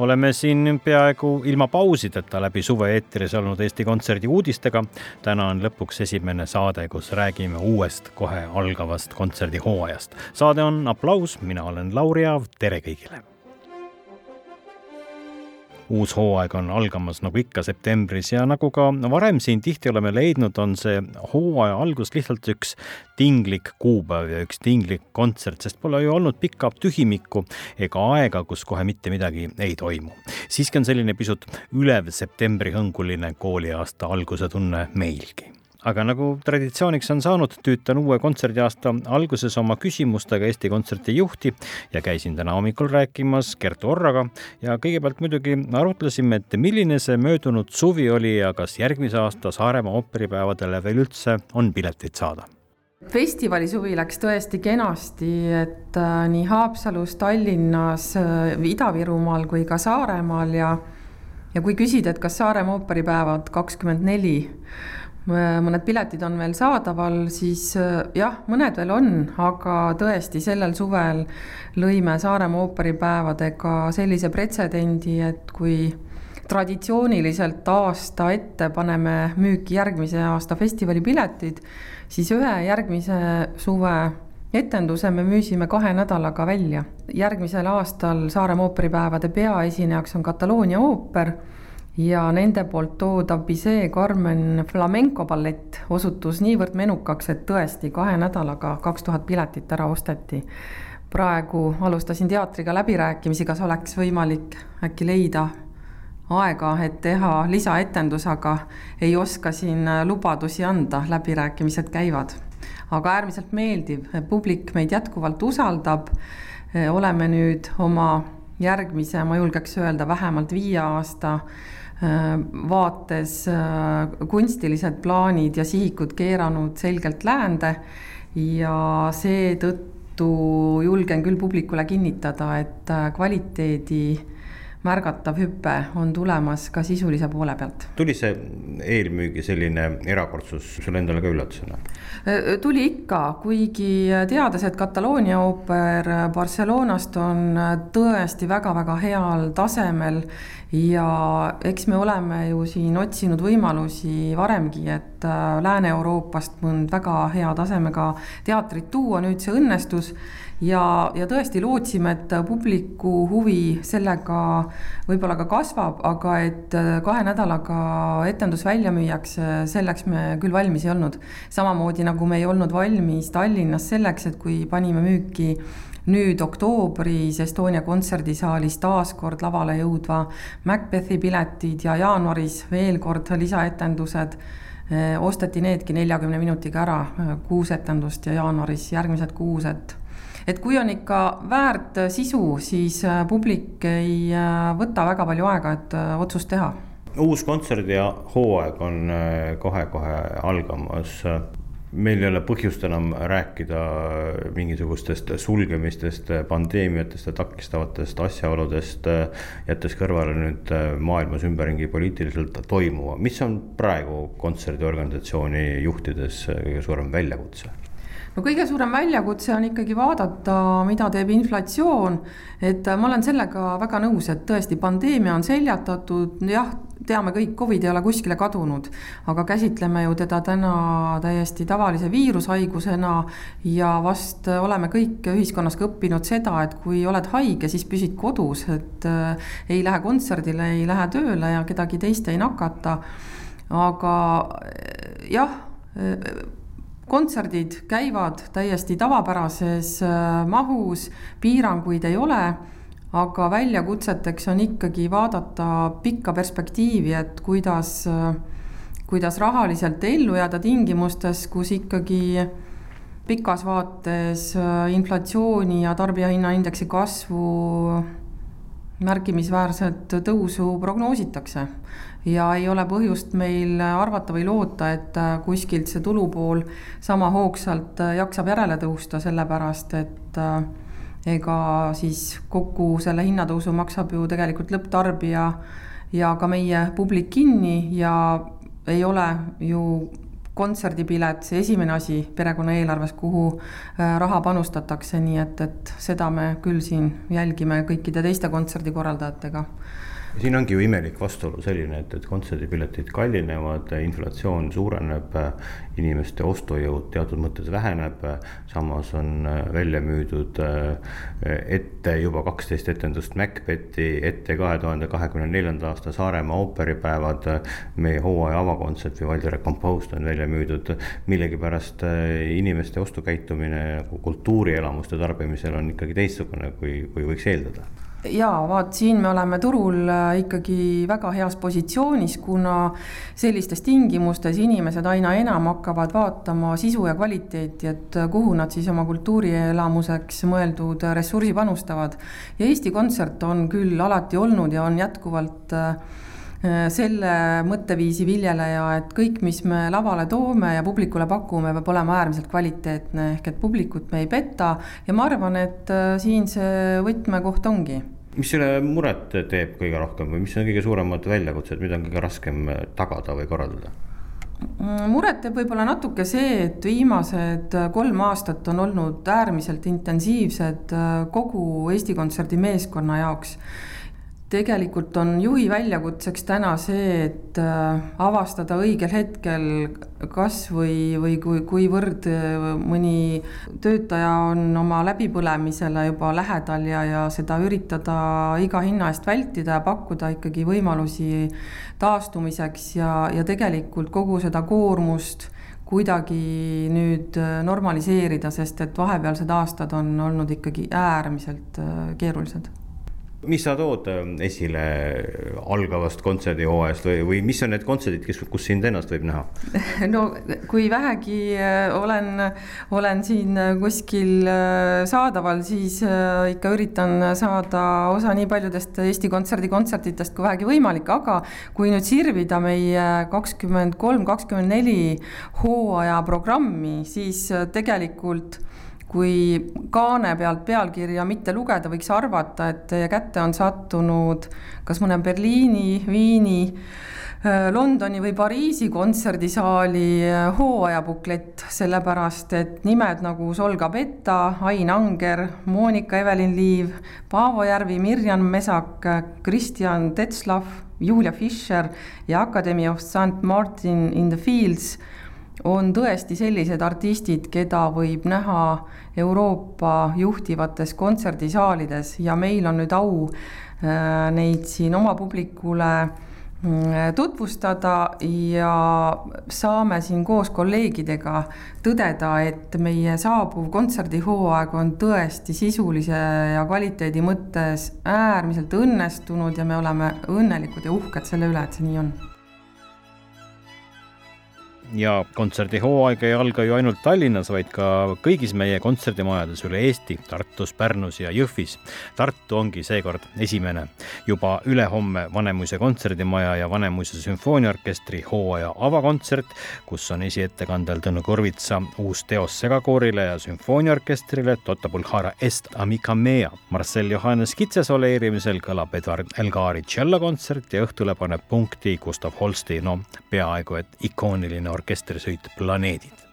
Oleme siin peaaegu ilma pausideta läbi suve eetris olnud Eesti Kontserdi uudistega. täna on lõpuks esimene saade, kus räägime uuest, kohe algavast kontserdihooajast. saade on Aplaus, mina olen Lauri Aav, tere kõigile uus hooaeg on algamas nagu ikka septembris ja nagu ka varem siin tihti oleme leidnud, on see hooaja algus lihtsalt üks tinglik kuupäev ja üks tinglik kontsert, sest pole ju olnud pikka tühimikku ega aega, kus kohe mitte midagi ei toimu. siiski on selline pisut ülev septembrihõnguline kooliaasta alguse tunne meilgi aga nagu traditsiooniks on saanud, tüütan uue kontserdiaasta alguses oma küsimustega Eesti Kontserdi juhti ja käisin täna hommikul rääkimas Kertu Orraga. Ja kõigepealt muidugi arutlesime, et milline see möödunud suvi oli ja kas järgmise aasta Saaremaa ooperipäevadele veel üldse on piletid saada. Festivali suvi läks tõesti kenasti, et äh, nii Haapsalus, Tallinnas, äh, Ida-Virumaal kui ka Saaremaal ja ja kui küsida, et kas Saaremaa ooperipäevad kakskümmend neli mõned piletid on veel saadaval, siis äh, jah, mõned veel on, aga tõesti sellel suvel lõime Saaremaa ooperipäevadega sellise pretsedendi, et kui traditsiooniliselt aasta ette paneme müüki järgmise aasta festivali piletid, siis ühe järgmise suve etenduse me müüsime kahe nädalaga välja. järgmisel aastal Saaremaa ooperipäevade peaesinejaks on Kataloonia ooper ja nende poolt toodav Bizet Carmen flamenco ballett osutus niivõrd menukaks, et tõesti kahe nädalaga kaks tuhat piletit ära osteti. praegu alustasin teatriga läbirääkimisi, kas oleks võimalik äkki leida aega, et teha lisaetendus, aga ei oska siin lubadusi anda, läbirääkimised käivad. aga äärmiselt meeldiv, publik meid jätkuvalt usaldab. oleme nüüd oma järgmise, ma julgeks öelda, vähemalt viie aasta Äh, vaates äh, kunstilised plaanid ja sihikud keeranud selgelt läände. Ja seetõttu julgen küll publikule kinnitada, et äh, kvaliteedi märgatav hüpe on tulemas ka sisulise poole pealt. tuli see eelmüügi selline erakordsus sulle endale ka üllatusena? tuli ikka, kuigi teades, et Kataloonia ooper Barcelonast on tõesti väga-väga heal tasemel ja eks me oleme ju siin otsinud võimalusi varemgi, et Lääne-Euroopast mõnd väga hea tasemega teatrit tuua, nüüd see õnnestus ja, ja tõesti lootsime, et publiku huvi sellega võib-olla ka kasvab, aga et kahe nädalaga etendus välja müüakse, selleks me küll valmis ei olnud. samamoodi nagu me ei olnud valmis Tallinnas selleks, et kui panime müüki nüüd oktoobris Estonia kontserdisaalis taas kord lavale jõudva Macbethi piletid ja jaanuaris veel kord lisaetendused osteti needki neljakümne minutiga ära, kuus etendust ja jaanuaris järgmised kuus, et kui on ikka väärt sisu, siis äh, publik ei äh, võta väga palju aega, et äh, otsust teha. uus kontserdi hooaeg on kohe-kohe algamas meil ei ole põhjust enam rääkida mingisugustest sulgemistest, pandeemiatest ja takistavatest asjaoludest, jättes kõrvale nüüd maailmas ümberringi poliitiliselt toimuva. mis on praegu kontserdiorganisatsiooni juhtides kõige suurem väljakutse? no kõige suurem väljakutse on ikkagi vaadata, mida teeb inflatsioon. et ma olen sellega väga nõus, et tõesti pandeemia on seljatatud, jah, teame kõik, Covid ei ole kuskile kadunud, aga käsitleme ju teda täna täiesti tavalise viirushaigusena ja vast oleme kõik ühiskonnas ka õppinud seda, et kui oled haige, siis püsid kodus, et äh, ei lähe kontserdile, ei lähe tööle ja kedagi teist ei nakata. aga äh, jah äh, kontserdid käivad täiesti tavapärases mahus, piiranguid ei ole, aga väljakutseteks on ikkagi vaadata pikka perspektiivi, et kuidas, äh, kuidas rahaliselt ellu jääda tingimustes, kus ikkagi pikas vaates inflatsiooni ja tarbijahinnaindeksi kasvu märkimisväärset tõusu prognoositakse. Ja ei ole põhjust meil arvata või loota, et kuskilt see tulupool sama hoogsalt jaksab järele tõusta, sellepärast et ega siis kogu selle hinnatõusu maksab ju tegelikult lõpptarbija ja ka meie publik kinni ja ei ole ju kontserdipilet see esimene asi perekonna eelarves, kuhu äh, raha panustatakse, nii et, et seda me küll siin jälgime kõikide teiste kontserdikorraldajatega siin ongi ju imelik vastuolu selline, et, et kontserdipiletid kallinevad, inflatsioon suureneb, inimeste ostujõud teatud mõttes väheneb, samas on välja müüdud ette juba kaksteist etendust Macbethi, ette kahe tuhande kahekümne neljanda aasta Saaremaa ooperipäevad, meie hooaja avakontsert Vivaldi Recomposed on välja müüdud, millegipärast inimeste ostukäitumine nagu kultuurielamuste tarbimisel on ikkagi teistsugune, kui, kui võiks eeldada jaa, vaat siin me oleme turul äh, ikkagi väga heas positsioonis, kuna sellistes tingimustes inimesed aina enam hakkavad vaatama sisu ja kvaliteeti, et äh, kuhu nad siis oma kultuurielamuseks mõeldud ressursi panustavad. ja Eesti Kontsert on küll alati olnud ja on jätkuvalt äh, selle mõtteviisi viljeleja, et kõik, mis me lavale toome ja publikule pakume, peab olema äärmiselt kvaliteetne, ehk et publikut me ei peta. Ja ma arvan, et siin see võtmekoht ongi. Mis selle muret teeb kõige rohkem või mis on kõige suuremad väljakutsed, mida on kõige raskem tagada või korraldada? Mm, muret teeb võib-olla natuke see, et viimased kolm aastat on olnud äärmiselt intensiivsed kogu Eesti Kontserdi meeskonna jaoks tegelikult on juhi väljakutseks täna see, et äh, avastada õigel hetkel, kas või, või kui, kuivõrd äh, mõni töötaja on oma läbipõlemisele juba lähedal ja, ja seda üritada iga hinna eest vältida ja pakkuda ikkagi võimalusi taastumiseks ja, ja tegelikult kogu seda koormust kuidagi nüüd äh, normaliseerida, sest et vahepealsed aastad on olnud ikkagi äärmiselt keerulised mis sa tood äh, esile algavast kontserdihooajast või, või mis on need kontserdid, kes, kus sind ennast võib näha? no kui vähegi äh, olen, olen siin kuskil äh, saadaval, siis ikka üritan saada osa nii paljudest Eesti Kontserdi kontsertidest kui vähegi võimalik, aga kui nüüd sirvida meie kakskümmend kolm, kakskümmend neli hooaja programmi, siis tegelikult kui kaane pealt pealkirja mitte lugeda, võiks arvata, et teie kätte on sattunud kas mõne Berliini, Viini, äh, Londoni või Pariisi kontserdisaali äh, hooajabuklett, sellepärast et nimed nagu Solga Betta, Ain Anger, Monika Evelin Liiv, Paavo Järvi, Mirjam Mesak, Kristjan Tetslav, Julia Fischer ja Academy of St Martin in the Fields on tõesti sellised artistid, keda võib näha Euroopa juhtivates kontserdisaalides ja meil on nüüd au äh, neid siin oma publikule mm, tutvustada ja saame siin koos kolleegidega tõdeda, et meie saabuv kontserdihooaeg on tõesti sisulise ja kvaliteedi mõttes äärmiselt õnnestunud ja me oleme õnnelikud ja uhked selle üle, et see nii on ja kontserdihooaeg ei alga ju ainult Tallinnas, vaid ka kõigis meie kontserdimajades üle Eesti, Tartus, Pärnus ja Jõhvis. Tartu ongi seekord esimene. juba ülehomme Vanemuise kontserdimaja ja Vanemuise sümfooniaorkestri hooaja avakontsert, kus on esiettekandel Tõnu Korvitsa uus teos segakoorile ja sümfooniaorkestrile Totta Bulhara Est Amica Mea. Marcel Johannes Kitse soleerimisel kõlab Edward Elgari tšellokontsert ja õhtule paneb punkti Gustav Holsti, no peaaegu et ikooniline orkestrisõit Planeedid.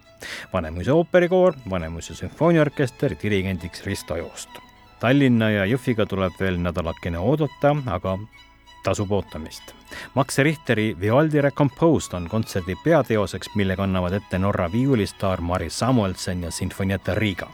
Vanemuise ooperikoor, Vanemuise sümfooniaorkester, dirigendiks Risto Joost. Tallinna ja Jõhviga tuleb veel nädalakene oodata, aga tasub ootamist. Max Richteri Vivaldi Recomposed on kontserdi peateoseks, mille kannavad ette Norra viiulistaar Mari Samuelson ja Sinfonietta Riga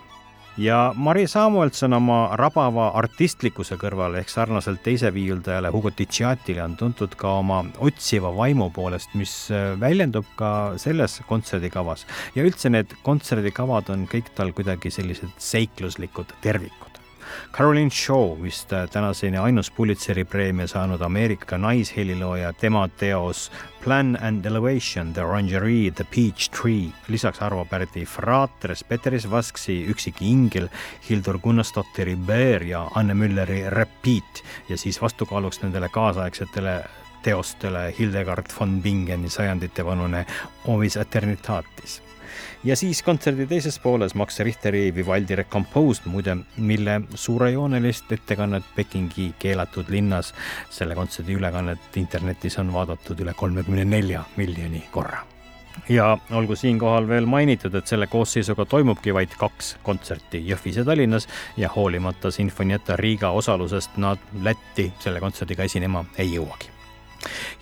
ja Mari Samuelson oma rabava artistlikkuse kõrval ehk sarnaselt teise viiuldajale Hugo Ticciatile on tuntud ka oma otsiva vaimu poolest, mis äh, väljendub ka selles kontserdikavas. ja üldse need kontserdikavad on kõik tal kuidagi sellised seikluslikud tervikud Caroline Shaw, vist tänaseni ainus Pulitzeri preemia saanud Ameerika naishelilooja, tema teos Plan and Elevation, The Orangerie, The Peach Tree, lisaks Arvo Pärdi Fratres, Peteris Vasksi Üksik ingel, Hildur Gunnarsdotteri Bear ja Anne Mülleri Repeat. Ja siis vastukaaluks nendele kaasaegsetele teostele Hildegard von Bingeni sajanditevanune Ovis Eternitatis ja siis kontserdi teises pooles Max Richteri Vivaldi Recomposed, muide, mille suurejoonelist ettekannet Pekingi keelatud linnas, selle kontserdi ülekannet internetis on vaadatud üle kolmekümne nelja miljoni korra. Ja olgu siinkohal veel mainitud, et selle koosseisuga toimubki vaid kaks kontserti Jõhvis ja Tallinnas ja hoolimata Sinfonietta Riga osalusest nad Lätti selle kontserdiga esinema ei jõuagi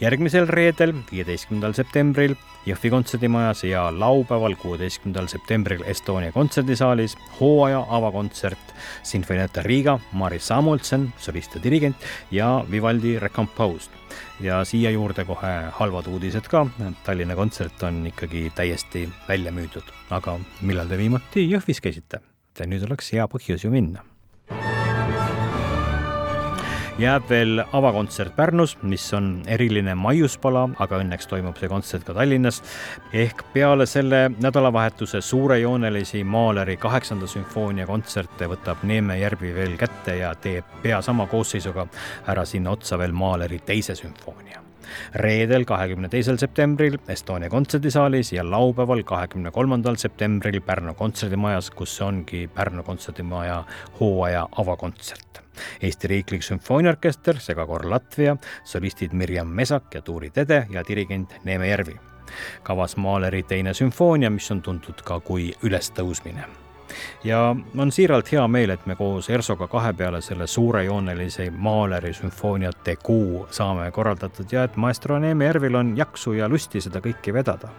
järgmisel reedel, viieteistkümnendal septembril Jõhvi kontserdimajas ja laupäeval, kuueteistkümnendal septembril Estonia kontserdisaalis hooaja avakontsert Sinfonietta Riga, Maris Samuelson, solist ja dirigent ja Vivaldi Recomposed. ja siia juurde kohe halvad uudised ka, Tallinna kontsert on ikkagi täiesti välja müüdud, aga millal te viimati Jõhvis käisite? nüüd oleks hea põhjus ju minna jääb veel avakontsert Pärnus, mis on eriline maiuspala, aga õnneks toimub see kontsert ka Tallinnas. ehk peale selle nädalavahetuse suurejoonelisi Mahleri kaheksanda sümfoonia kontserte võtab Neeme Järvi veel kätte ja teeb pea sama koosseisuga ära sinna otsa veel Mahleri teise sümfoonia reedel, kahekümne teisel septembril Estonia kontserdisaalis ja laupäeval, kahekümne kolmandal septembril Pärnu kontserdimajas, kus ongi Pärnu kontserdimaja hooaja avakontsert. Eesti Riiklik Sümfooniaorkester, segakoor Latvia, solistid Mirjam Mesak ja Tuuri Tede ja dirigent Neeme Järvi. kavas Mahleri teine sümfoonia, mis on tuntud ka kui Ülestõusmine ja on siiralt hea meel, et me koos ERSO-ga kahe peale selle suurejoonelise Mahleri sümfooniate kuu saame korraldatud ja et maestro Neeme Järvil on jaksu ja lusti seda kõike vedada.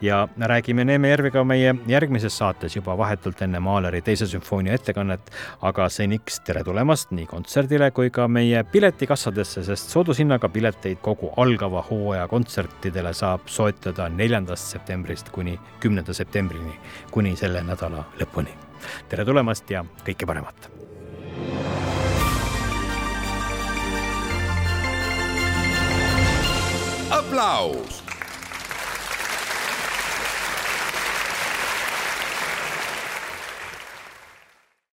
ja räägime Neeme Järviga meie järgmises saates juba vahetult enne Mahleri teise sümfoonia ettekannet, aga seniks tere tulemast nii kontserdile kui ka meie piletikassadesse, sest soodushinnaga pileteid kogu algava hooaja kontsertidele saab soetada neljandast septembrist kuni kümnenda septembrini, kuni selle nädala lõpuni tere tulemast ja kõike paremat. aplaus